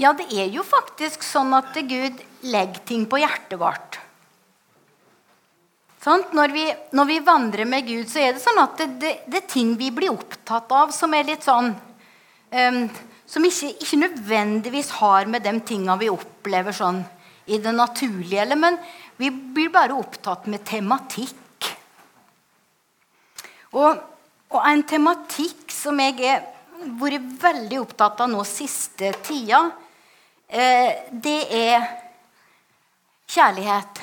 Ja, det er jo faktisk sånn at Gud legger ting på hjertet vårt. Sånn? Når, vi, når, vi, vandrer med Gud, så er det sånn at det, det, det er ting vi blir opptatt av, som er litt sånn um, Som ikke, ikke, nødvendigvis har med de tinga vi opplever sånn i det naturlige. Eller, men vi blir bare opptatt med tematikk. Og, og en tematikk som jeg har vært veldig opptatt av nå siste tida, det er kjærlighet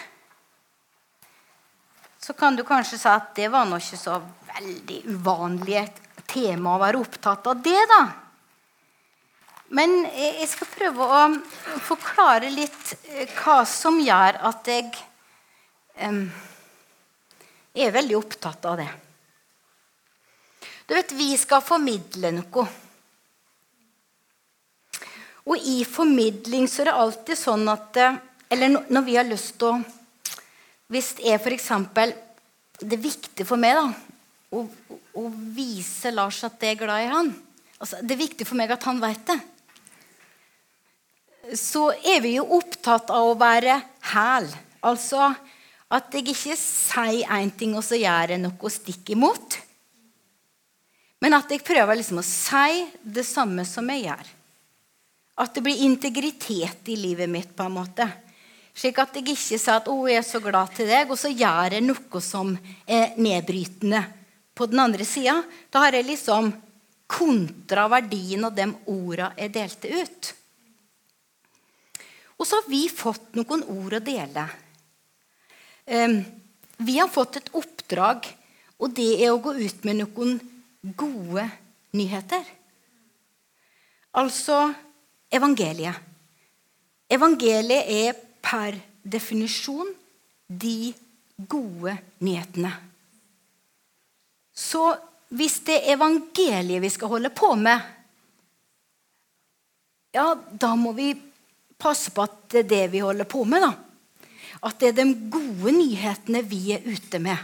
så kan du kanskje si at det var nå ikke så veldig uvanlig et tema å være opptatt av det, da. Men jeg skal prøve å forklare litt eh, hva som gjør at jeg um, er veldig opptatt av det. Du vet, vi skal formidle noe. Og i formidling så er det alltid sånn at eh, Eller når vi har lyst til å hvis jeg f.eks. Det er viktig for meg da, å, å, vise Lars at jeg er glad i han. Altså, det er viktig for meg at han vet det. Så er vi jo opptatt av å være hæl. Altså at jeg ikke sier én ting, og så gjør jeg noe stikk imot. Men at jeg prøver liksom å si det samme som jeg gjør. At det blir integritet i livet mitt. på en måte. Slik at jeg ikke sier at 'Å, jeg er så glad til deg', og så gjør jeg noe som er nedbrytende på den andre sida. Da har jeg liksom kontra verdien av de orda jeg delte ut. Og så har vi fått noen ord å dele. Um, vi har fått et oppdrag, og det er å gå ut med noen gode nyheter. Altså evangeliet. Evangeliet er per definisjon de gode nyhetene. Så hvis det er evangeliet vi skal holde på med, ja, da må vi passe på at det er det vi holder på med. da. At det er de gode nyhetene vi er ute med.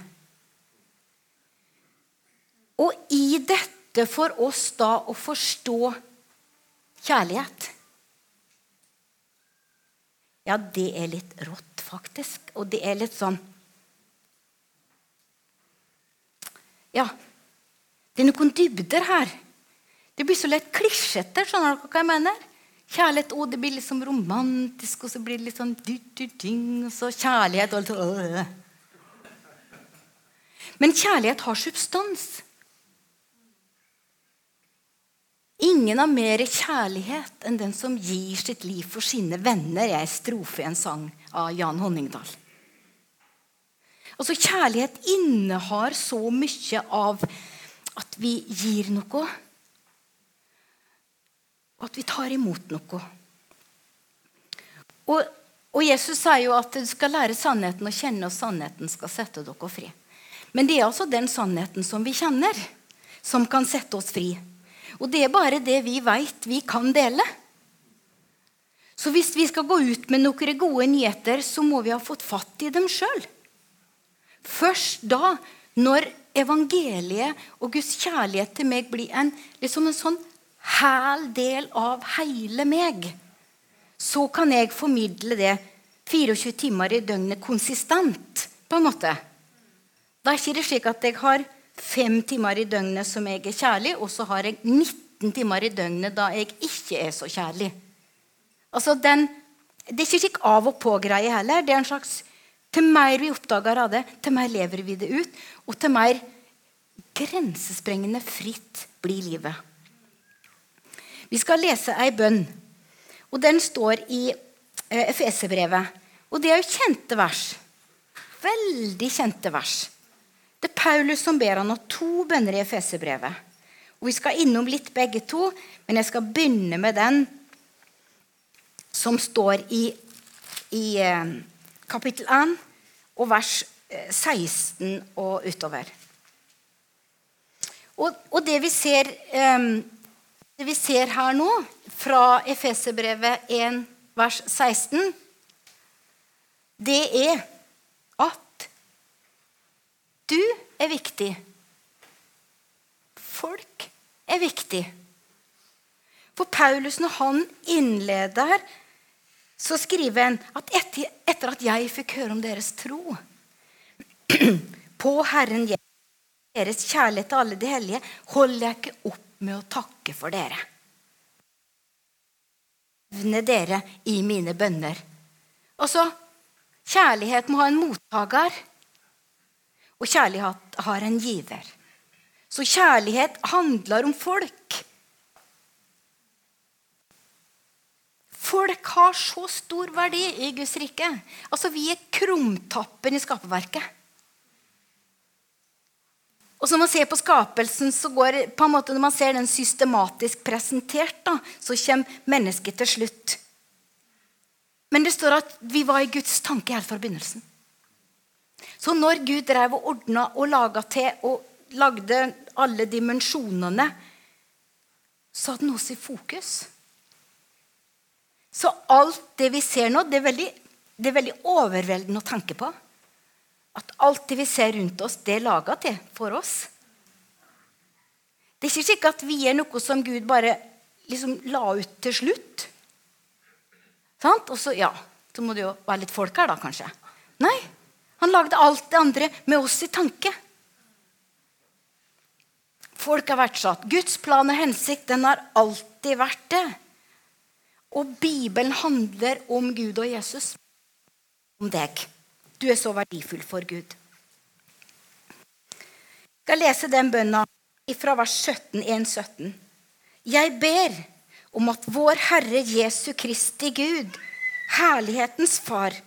Og i dette for oss da å forstå kjærlighet ja, det er litt rått, faktisk. Og det er litt sånn Ja, det er noen dybder her. Det blir så lett klisjete. Skjønner dere hva jeg mener? Kjærlighet, å, det blir liksom romantisk, og så blir det litt sånn ting, og så kjærlighet og så, Men kjærlighet har substans. Ingen har mer kjærlighet enn den som gir sitt liv for sine venner. Jeg en strofe i en sang av Jan Honningdal. Altså, Kjærlighet innehar så mye av at vi gir noe, og at vi tar imot noe. Og, og Jesus sier jo at du skal lære sannheten å kjenne, og sannheten skal sette dere fri. Men det er altså den sannheten som vi kjenner, som kan sette oss fri. Og det er bare det vi veit vi kan dele. Så hvis vi skal gå ut med noen gode nyheter, så må vi ha fått fatt i dem sjøl. Først da, når evangeliet og Guds kjærlighet til meg blir en, liksom en sånn hæl del av hele meg, så kan jeg formidle det 24 timer i døgnet konsistent. på en måte. Da er ikke det slik at jeg har fem timer i døgnet som jeg er kjærlig, og så har jeg 19 timer i døgnet da jeg ikke er så kjærlig. Altså den, Det er ikke slik av og på-greie heller. det er en slags, Til mer vi oppdager av det, til mer lever vi det ut. Og til mer grensesprengende fritt blir livet. Vi skal lese ei bønn. og Den står i eh, Efeserbrevet. Og det er jo kjente vers. Veldig kjente vers. Det er Paulus som ber han om to bønner i Efeserbrevet. Vi skal innom litt begge to, men jeg skal begynne med den som står i, i eh, kapittel 1 og vers 16 eh, og utover. Og, og det, vi ser, um, det vi ser her nå, fra Efeserbrevet 1 vers 16, det er du er viktig. Folk er viktig. For Paulus, når han innleder, så skriver han at etter, at jeg fikk høre om deres tro på Herren deres kjærlighet til alle de hellige, holder jeg ikke opp med å takke for dere. Nevne dere i mine bønner. Altså, kjærlighet må ha en mottaker, og kjærlighet har en giver. Så kjærlighet handler om folk. Folk har så stor verdi i Guds rike. Altså, Vi er krumtappen i skaperverket. Og så Når man ser på skapelsen, så går på en måte, når man ser den systematisk presentert, da, så kommer mennesket til slutt. Men det står at vi var i Guds tanke helt fra begynnelsen. Så når Gud drev og ordna og laga til og lagde alle dimensjonene, så hadde han oss i fokus. Så alt det vi ser nå, det er veldig, det er veldig overveldende å tenke på. At alt det vi ser rundt oss, det er laga til for oss. Det er ikke sikkert at vi er noe som Gud bare liksom la ut til slutt. Sant? Og så, ja, så må det jo være litt folk her, da, kanskje. Nei. Han lagde alt det andre med oss i tanke. Folk har vært satt. Guds plan og hensikt den har alltid vært det. Og Bibelen handler om Gud og Jesus. Om deg. Du er så verdifull for Gud. Jeg skal lese den bønna fra vers 17, 1, 17. Jeg ber om at vår Herre Jesu Kristi Gud, herlighetens Far,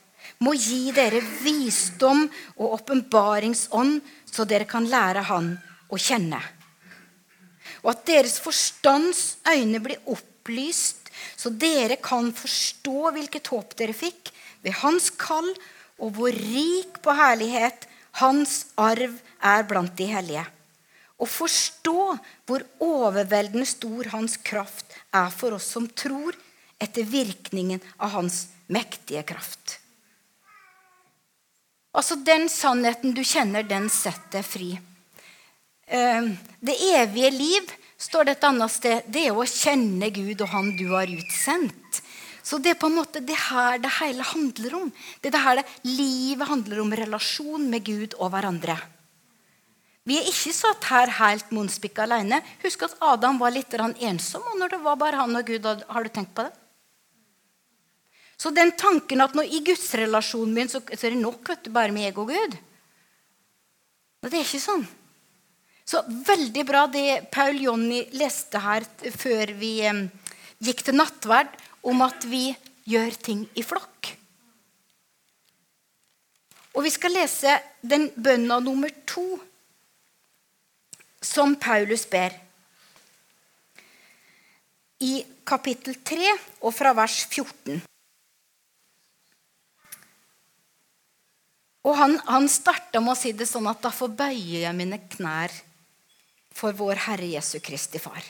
må gi dere visdom og åpenbaringsånd, så dere kan lære Han å kjenne. Og at deres forstands øyne blir opplyst, så dere kan forstå hvilket håp dere fikk ved Hans kall og hvor rik på herlighet hans arv er blant de hellige. Og forstå hvor overveldende stor hans kraft er for oss som tror, etter virkningen av hans mektige kraft. Altså Den sannheten du kjenner, den setter fri. Eh, det evige liv, står det et annet sted, det er å kjenne Gud og Han du har utsendt. Så det er på en måte det her det hele handler om. Det er det her det livet handler om. Relasjon med Gud og hverandre. Vi er ikke satt her helt munnspikka alene. Husk at Adam var litt ensom og når det var bare han og Gud. Har du tenkt på det? Så den tanken at når i gudsrelasjonen min så, så er det nok vet du, bare med jeg og Gud Det er ikke sånn. Så veldig bra det Paul Jonny leste her før vi eh, gikk til nattverd om at vi gjør ting i flokk. Og vi skal lese den bønna nummer to som Paulus ber. I kapittel 3 og fra vers 14. Og Han, han starta med å si det sånn at da forbøyer jeg mine knær for vår Herre Jesu Kristi Far.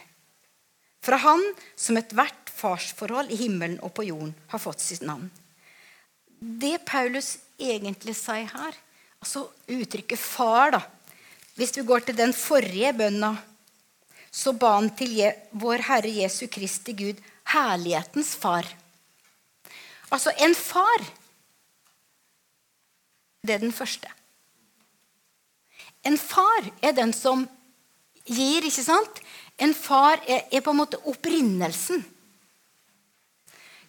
Fra Han som ethvert farsforhold i himmelen og på jorden har fått sitt navn. Det Paulus egentlig sier her, altså uttrykket 'far', da Hvis vi går til den forrige bønna, så ba han til vår Herre Jesu Kristi Gud, herlighetens far. Altså en far. Det er den første. En far er den som gir, ikke sant? En far er, er på en måte opprinnelsen.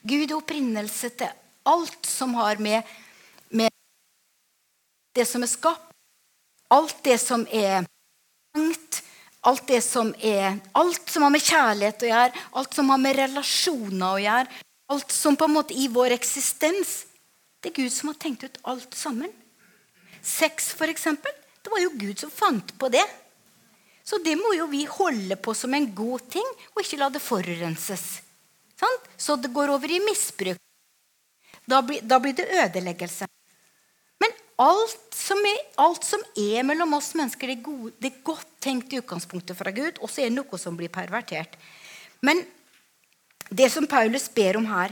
Gud er opprinnelse til alt som har med, med det som er skapt, alt det som er tenkt, alt det som er Alt som har med kjærlighet å gjøre, alt som har med relasjoner å gjøre, alt som på en måte i vår eksistens Det er Gud som har tenkt ut alt sammen. Sex, eksempel, det var jo Gud som fant på det. Så det må jo vi holde på som en god ting, og ikke la det forurenses. Sånn? Så det går over i misbruk. Da blir, da blir det ødeleggelse. Men alt som, er, alt som, er, mellom oss mennesker, det er, gode, det er godt tenkt i utgangspunktet fra Gud, og så er det noe som blir pervertert. Men det som Paulus ber om her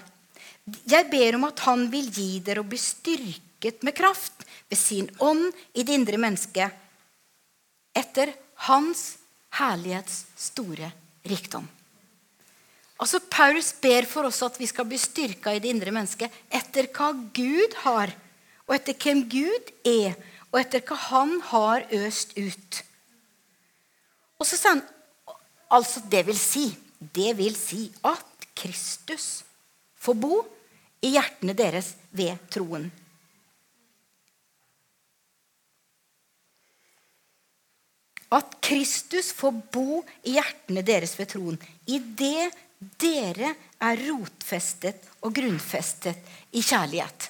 Jeg ber om at han vil gi dere å bli styrket med kraft ved sin ånd i det indre mennesket etter hans herlighets store rikdom. Altså, Paulus ber for oss at vi skal bli styrka i det indre mennesket etter hva Gud har, og etter hvem Gud er, og etter hva Han har øst ut. Og så sier han altså det vil si det vil si at Kristus får bo i hjertene deres ved troen. At Kristus får bo i hjertene deres ved troen. I det dere er rotfestet og grunnfestet i kjærlighet.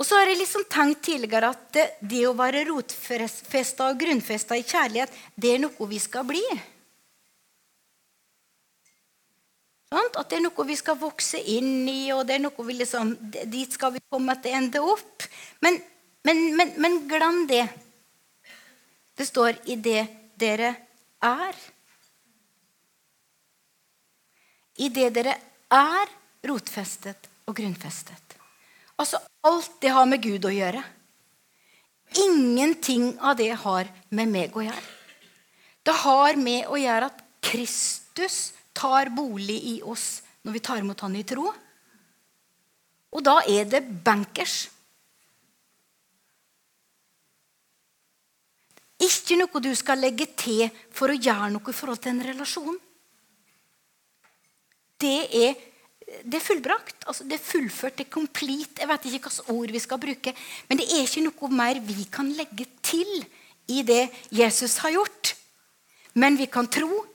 Og så har jeg liksom tenkt tidligere at det, det å være rotfesta og grunnfesta i kjærlighet, det er noe vi skal bli. At det er noe vi skal vokse inn i, og det er noe vi liksom, dit skal vi komme til ende opp. Men, men, men, men glem det. Det står i det dere er. I det dere er rotfestet og grunnfestet. Altså alt det har med Gud å gjøre. Ingenting av det har med meg å gjøre. Det har med å gjøre at Kristus tar bolig i oss når vi tar imot Han i tro. Og da er det bankers. Ikke noe du skal legge til for å gjøre noe i forhold til en relasjon. Det er, det er fullbrakt. Altså det er fullført. Det er complete. Jeg vet ikke hvilke ord vi skal bruke. Men det er ikke noe mer vi kan legge til i det Jesus har gjort. Men vi kan tro.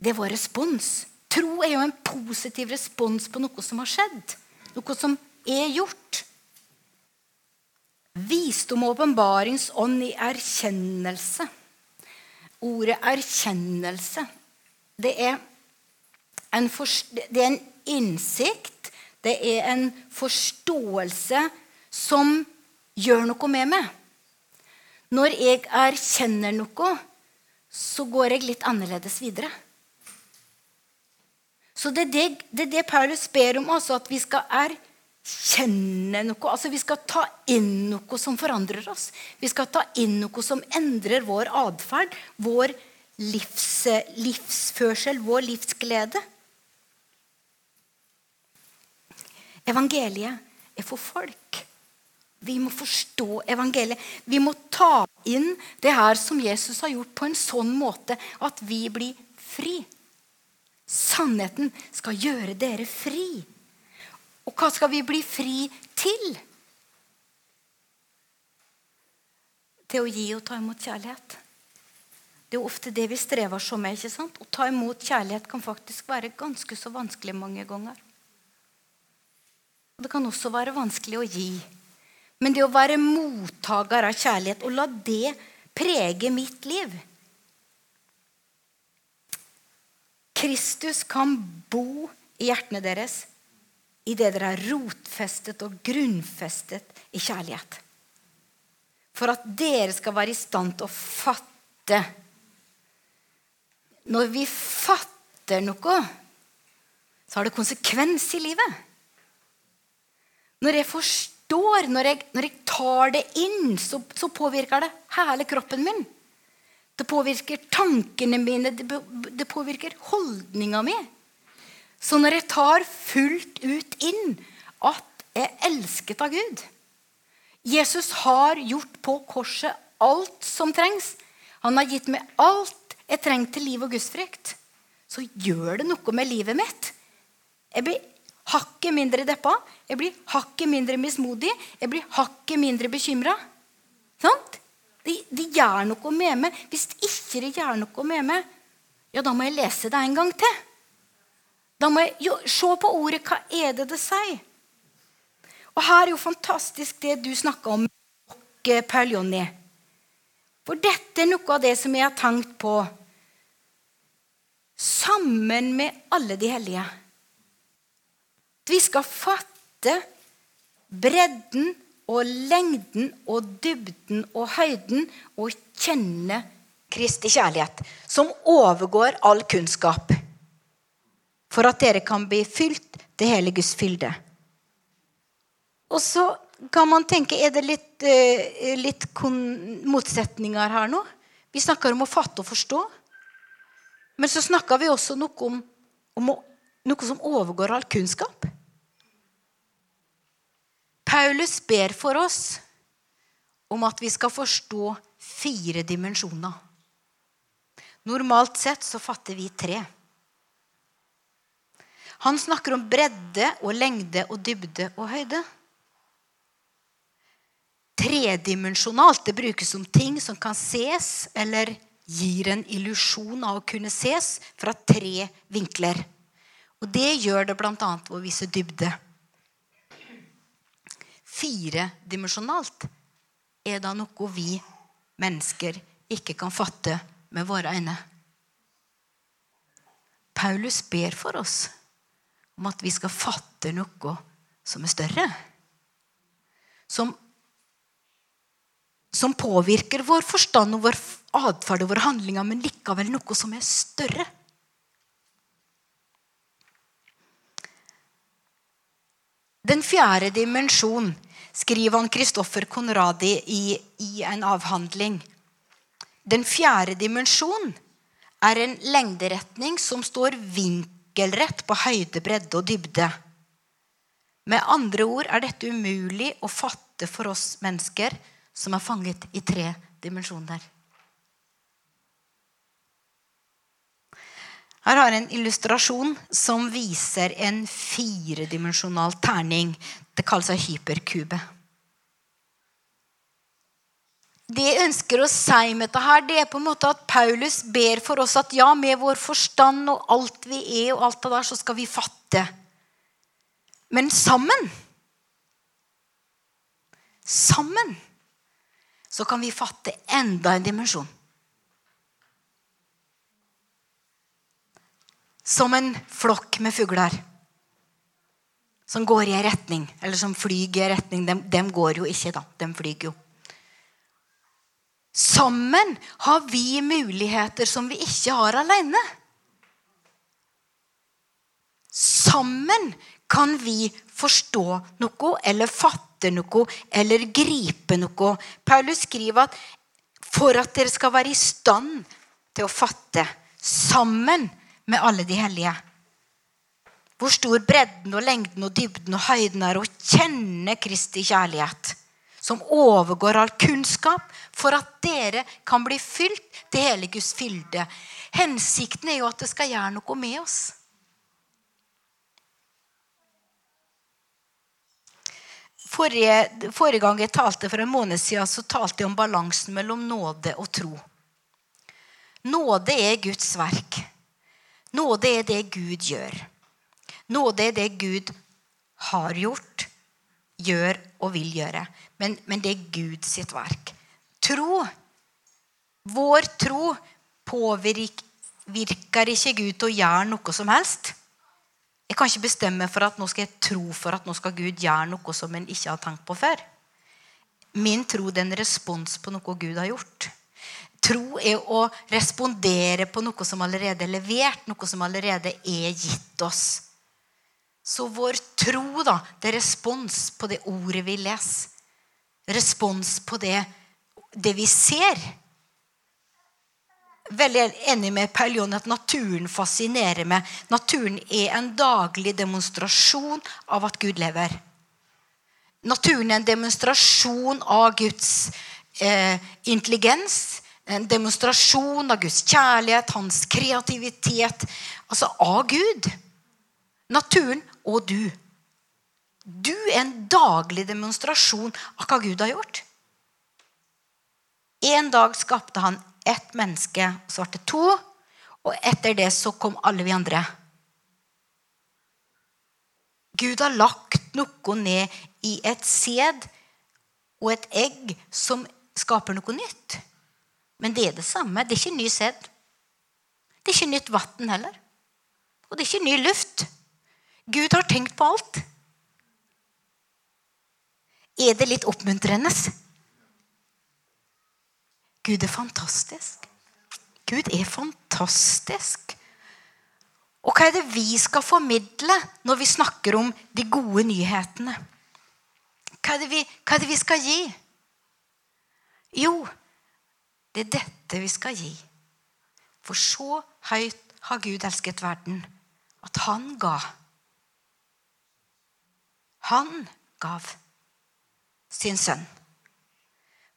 Det er vår respons. Tro er jo en positiv respons på noe som har skjedd. Noe som er gjort. Visdom og åpenbaringsånd i erkjennelse. Ordet erkjennelse, det er, en det er en innsikt, det er en forståelse som gjør noe med meg. Når jeg erkjenner noe, så går jeg litt annerledes videre. Så det er det, det, er det Paulus ber om, også, at vi skal erkjenne kjenne noe. Altså Vi skal ta inn noe som forandrer oss. Vi skal ta inn noe som endrer vår atferd, vår livs, livsførsel, vår livsglede. Evangeliet er for folk. Vi må forstå evangeliet. Vi må ta inn det her som Jesus har gjort, på en sånn måte at vi blir fri. Sannheten skal gjøre dere fri. Og hva skal vi bli fri til? Til å gi og ta imot kjærlighet. Det er ofte det vi strever så med. ikke sant? Å ta imot kjærlighet kan faktisk være ganske så vanskelig mange ganger. Det kan også være vanskelig å gi. Men det å være mottaker av kjærlighet og la det prege mitt liv Kristus kan bo i hjertene deres i det dere er rotfestet og grunnfestet i kjærlighet. For at dere skal være i stand til å fatte. Når vi fatter noe, så har det konsekvens i livet. Når jeg forstår, når jeg, når jeg tar det inn, så, så, påvirker det hele kroppen min. Det påvirker tankene mine, det, påvirker holdninga mi. Så når jeg tar fullt ut inn at jeg er elsket av Gud Jesus har gjort på korset alt som trengs. Han har gitt meg alt jeg trenger til liv og gudsfrykt. Så gjør det noe med livet mitt. Jeg blir hakket mindre deppa. Jeg blir hakket mindre mismodig. Jeg blir hakket mindre bekymra. Sant? Det, de gjør noe med meg. Hvis ikke det gjør noe med meg, ja, da må jeg lese det en gang til. Da må jeg jo, se på ordet. Hva er det det sier? Og her er jo fantastisk det du snakka om, Per Jonny. For dette er noe av det som jeg har tenkt på sammen med alle de hellige. Vi skal fatte bredden og lengden og dybden og høyden og kjenne Kristi kjærlighet, som overgår all kunnskap for at dere kan bli fylt til hele Guds fylde. Og så kan man tenke Er det litt, eh, litt motsetninger her nå? Vi snakker om å fatte og forstå. Men så snakker vi også noe om, om noe som overgår all kunnskap. Paulus ber for oss om at vi skal forstå fire dimensjoner. Normalt sett så fatter vi tre. Han snakker om bredde og lengde og dybde og høyde. Tredimensjonalt det brukes om ting som kan ses eller gir en illusjon av å kunne ses fra tre vinkler. Og Det gjør det bl.a. ved å vise dybde. Firedimensjonalt er da noe vi mennesker ikke kan fatte med våre øyne. Paulus ber for oss om at vi skal fatte noe som er større. Som, som påvirker vår forstand og vår atferd og våre handlinger, men likevel noe som er større. Den fjerde dimensjon skriver han Kristoffer Konradi i, i en avhandling. Den fjerde dimensjon er en lengderetning som står vinkelrett på høyde, bredde og dybde. Med andre ord er dette umulig å fatte for oss mennesker som er fanget i tre dimensjoner. Her har jeg en illustrasjon som viser en firedimensjonal terning. Det kalles hyperkube. Det jeg ønsker å si med dette, her, det er på en måte at Paulus ber for oss at ja, med vår forstand og alt vi er, og alt det der, så skal vi fatte. Men sammen Sammen så kan vi fatte enda en dimensjon. som en flokk med fugler som går i en retning, eller som flyr i en retning. De, går jo ikke, da. De flyr jo. Sammen har vi muligheter som vi ikke har alene. Sammen kan vi forstå noe eller fatte noe eller gripe noe. Paulus skriver at for at dere skal være i stand til å fatte sammen med alle de hellige. Hvor stor bredden og lengden og dybden og høyden er å kjenne Kristi kjærlighet, som overgår all kunnskap, for at dere kan bli fylt til hele Guds fylde. Hensikten er jo at det skal gjøre noe med oss. Forrige, forrige, gang jeg talte for en måned siden, så talte jeg om balansen mellom nåde og tro. Nåde er Guds verk. Nåde er det Gud gjør. Nåde er det Gud har gjort, gjør og vil gjøre. Men, men det er Guds sitt verk. Tro, vår tro, påvirker ikke Gud til å gjøre noe som helst. Jeg kan ikke bestemme for at nå skal jeg tro for at nå skal Gud gjøre noe som en ikke har tenkt på før. Min tro er en respons på noe Gud har gjort. Tro er å respondere på noe som allerede er levert, noe som allerede er gitt oss. Så vår tro da, det er respons på det ordet vi leser. Respons på det, det vi ser. Veldig enig med Paul Jon at naturen fascinerer meg. Naturen er en daglig demonstrasjon av at Gud lever. Naturen er en demonstrasjon av Guds eh, intelligens, en demonstrasjon av Guds kjærlighet, hans kreativitet. Altså av Gud. Naturen og du. Du er en daglig demonstrasjon av hva Gud har gjort. En dag skapte han ett menneske, så to. Og etter det så kom alle vi andre. Gud har lagt noe ned i et sæd og et egg som skaper noe nytt. Men det er det samme. Det er ikke ny sæd. Det er ikke nytt vann heller. Og det er ikke ny luft. Gud har tenkt på alt. Er det litt oppmuntrende? Gud er fantastisk. Gud er fantastisk. Og hva er det vi skal formidle når vi snakker om de gode nyhetene? Hva er det vi, hva er det vi skal gi? Jo, det er dette vi skal gi. For så høyt har Gud elsket verden at han ga. Han gav sin sønn.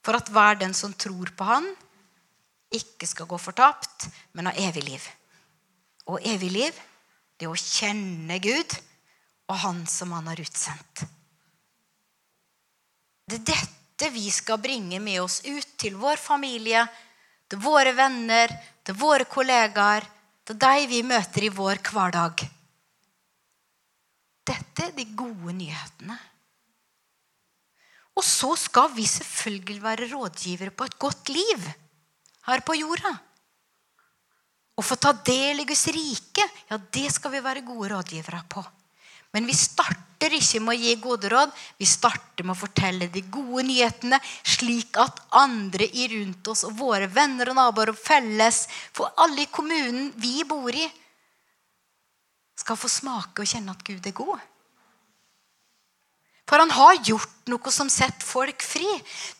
For at hver den som tror på han, ikke skal gå fortapt, men ha evig liv. Og evig liv, det er å kjenne Gud og Han som Han har utsendt. Det er dette vi skal bringe med oss ut til vår familie, til våre venner, til våre kollegaer, til deg vi møter i vår hverdag. Dette er de gode nyhetene. Og så skal vi selvfølgelig være rådgivere på et godt liv her på jorda. Å få ta del i Guds rike, ja, det skal vi være gode rådgivere på. Men vi starter ikke med å gi gode råd. Vi starter med å fortelle de gode nyhetene, slik at andre i rundt oss, og våre venner og naboer og felles, for alle i kommunen vi bor i, skal få smake og kjenne at Gud er god. For han har gjort noe som setter folk fri.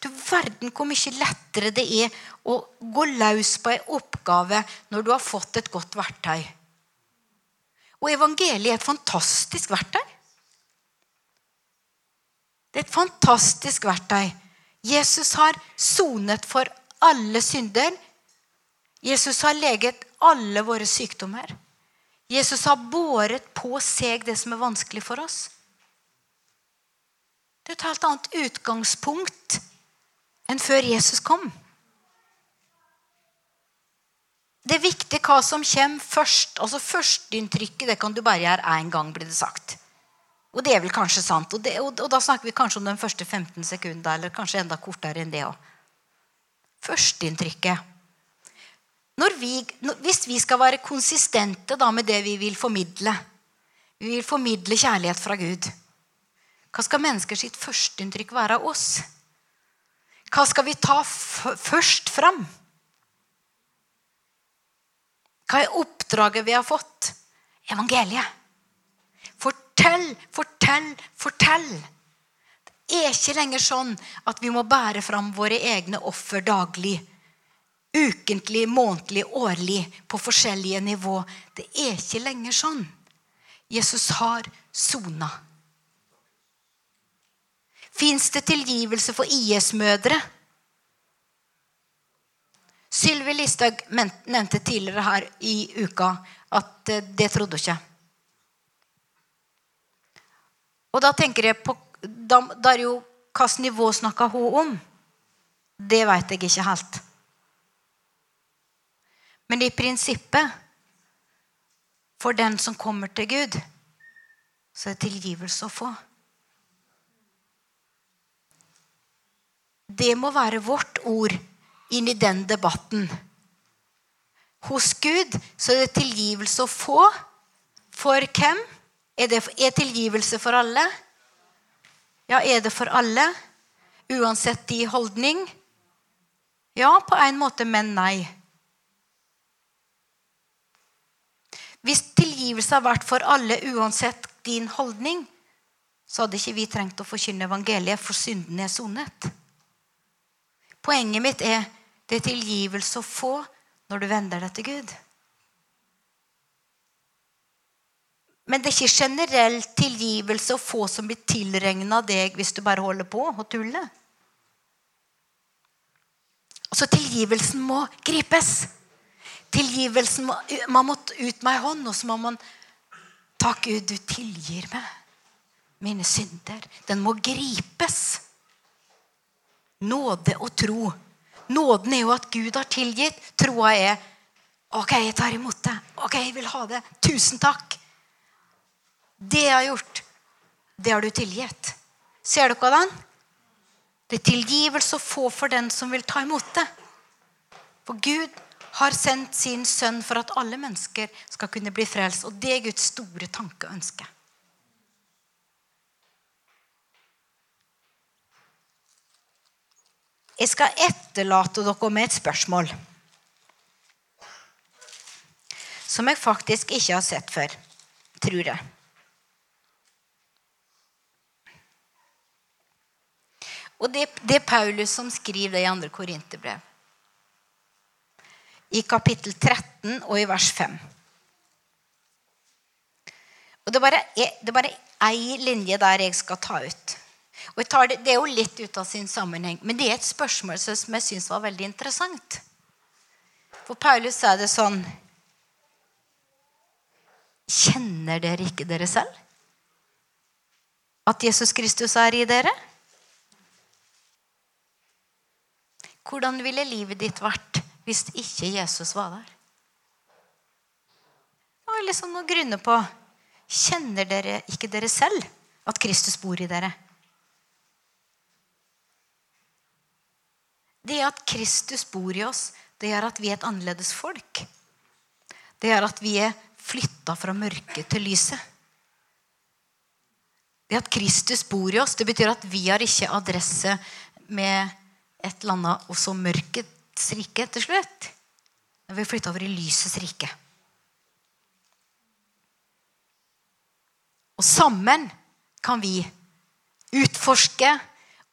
Du verden hvor mye lettere det er å gå løs på en oppgave når du har fått et godt verktøy. Og evangeliet er et fantastisk verktøy. Det er et fantastisk verktøy. Jesus har sonet for alle synder. Jesus har leget alle våre sykdommer. Jesus har båret på seg det som er vanskelig for oss. Det er et helt annet utgangspunkt enn før Jesus kom. Det er viktig hva som kommer først. Altså Førsteinntrykket kan du bare gjøre én gang. blir det sagt. Og det er vel kanskje sant. Og, det, og, og, da snakker vi kanskje om den første 15 sekundene, eller kanskje enda kortere enn det òg. Førsteinntrykket. Vi, hvis vi skal være konsistente med det vi vil formidle Vi vil formidle kjærlighet fra Gud. Hva skal mennesker sitt førsteinntrykk være av oss? Hva skal vi ta først fram? Hva er oppdraget vi har fått? Evangeliet. Fortell, fortell, fortell. Det er ikke lenger sånn at vi må bære fram våre egne offer daglig. Ukentlig, månedlig, årlig, på forskjellige nivå. Det er ikke lenger sånn. Jesus har sona. Fins det tilgivelse for IS-mødre? Sylvi Listhaug nevnte tidligere her i uka at eh, det trodde hun ikke. Og da tenker jeg på da, da er jo Hvilket nivå snakka hun om? Det veit jeg ikke helt. Men i prinsippet, for den som kommer til Gud, så er det tilgivelse å få. Det må være vårt ord inn i den debatten. Hos Gud så er det tilgivelse å få. For hvem? Er det er tilgivelse for alle? Ja, er det for alle? Uansett de holdning? Ja, på en måte, men nei. Hvis tilgivelse har vært for alle uansett din holdning, så hadde ikke vi trengt å forkynne evangeliet, for synden er sonet. Poenget mitt er det er tilgivelse å få når du vender deg til Gud. Men det er ikke generell tilgivelse å få som blir tilregna deg hvis du bare holder på og tuller. Så tilgivelsen må gripes. Tilgivelsen Man måtte ut med ei hånd, og så må man Takk, Gud, du tilgir meg mine synder. Den må gripes. Nåde og tro Nåden er jo at Gud har tilgitt. Troa er OK, jeg tar imot det. OK, jeg vil ha det. Tusen takk. Det jeg har gjort, det har du tilgitt. Ser dere den? Det er tilgivelse å få for den som vil ta imot det. For Gud har sendt sin sønn for at alle mennesker skal kunne bli frelst. Og det er Guds store tanke og ønske. Jeg skal etterlate dere med et spørsmål. Som jeg faktisk ikke har sett før, tror jeg. Og det, det, er Paulus som skriver det i 2. Korinterbrev. I kapittel 13 og i vers 5. Og Det er bare, er bare ei linje der jeg skal ta ut. Og det, det er jo litt ut av sin sammenheng, men det er et spørsmål som jeg syns var veldig interessant. For Paulus sa det sånn Kjenner dere ikke dere selv? At Jesus Kristus er i dere? Hvordan ville livet ditt vært hvis ikke Jesus var der? Det var liksom noe grunne på Kjenner dere ikke dere selv at Kristus bor i dere? Det at Kristus bor i oss, det gjør at vi er et annerledes folk. Det gjør at vi er flytta fra mørket til lyset. Det at Kristus bor i oss, det betyr at vi har ikke adresse med et eller annet og så mørkets rike til slutt. Vi er flytta over i lysets rike. Og sammen kan vi utforske,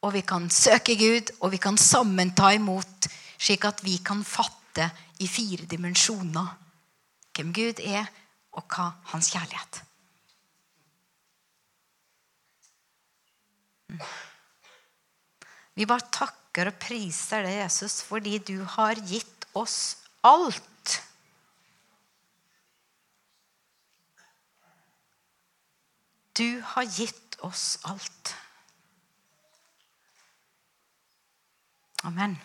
og vi kan søke Gud, og vi kan sammen ta imot, slik at vi kan fatte i fire dimensjoner hvem Gud er, og hva hans kjærlighet. Vi bare takker og priser deg, Jesus, fordi du har gitt oss alt. Du har gitt oss alt. Amen.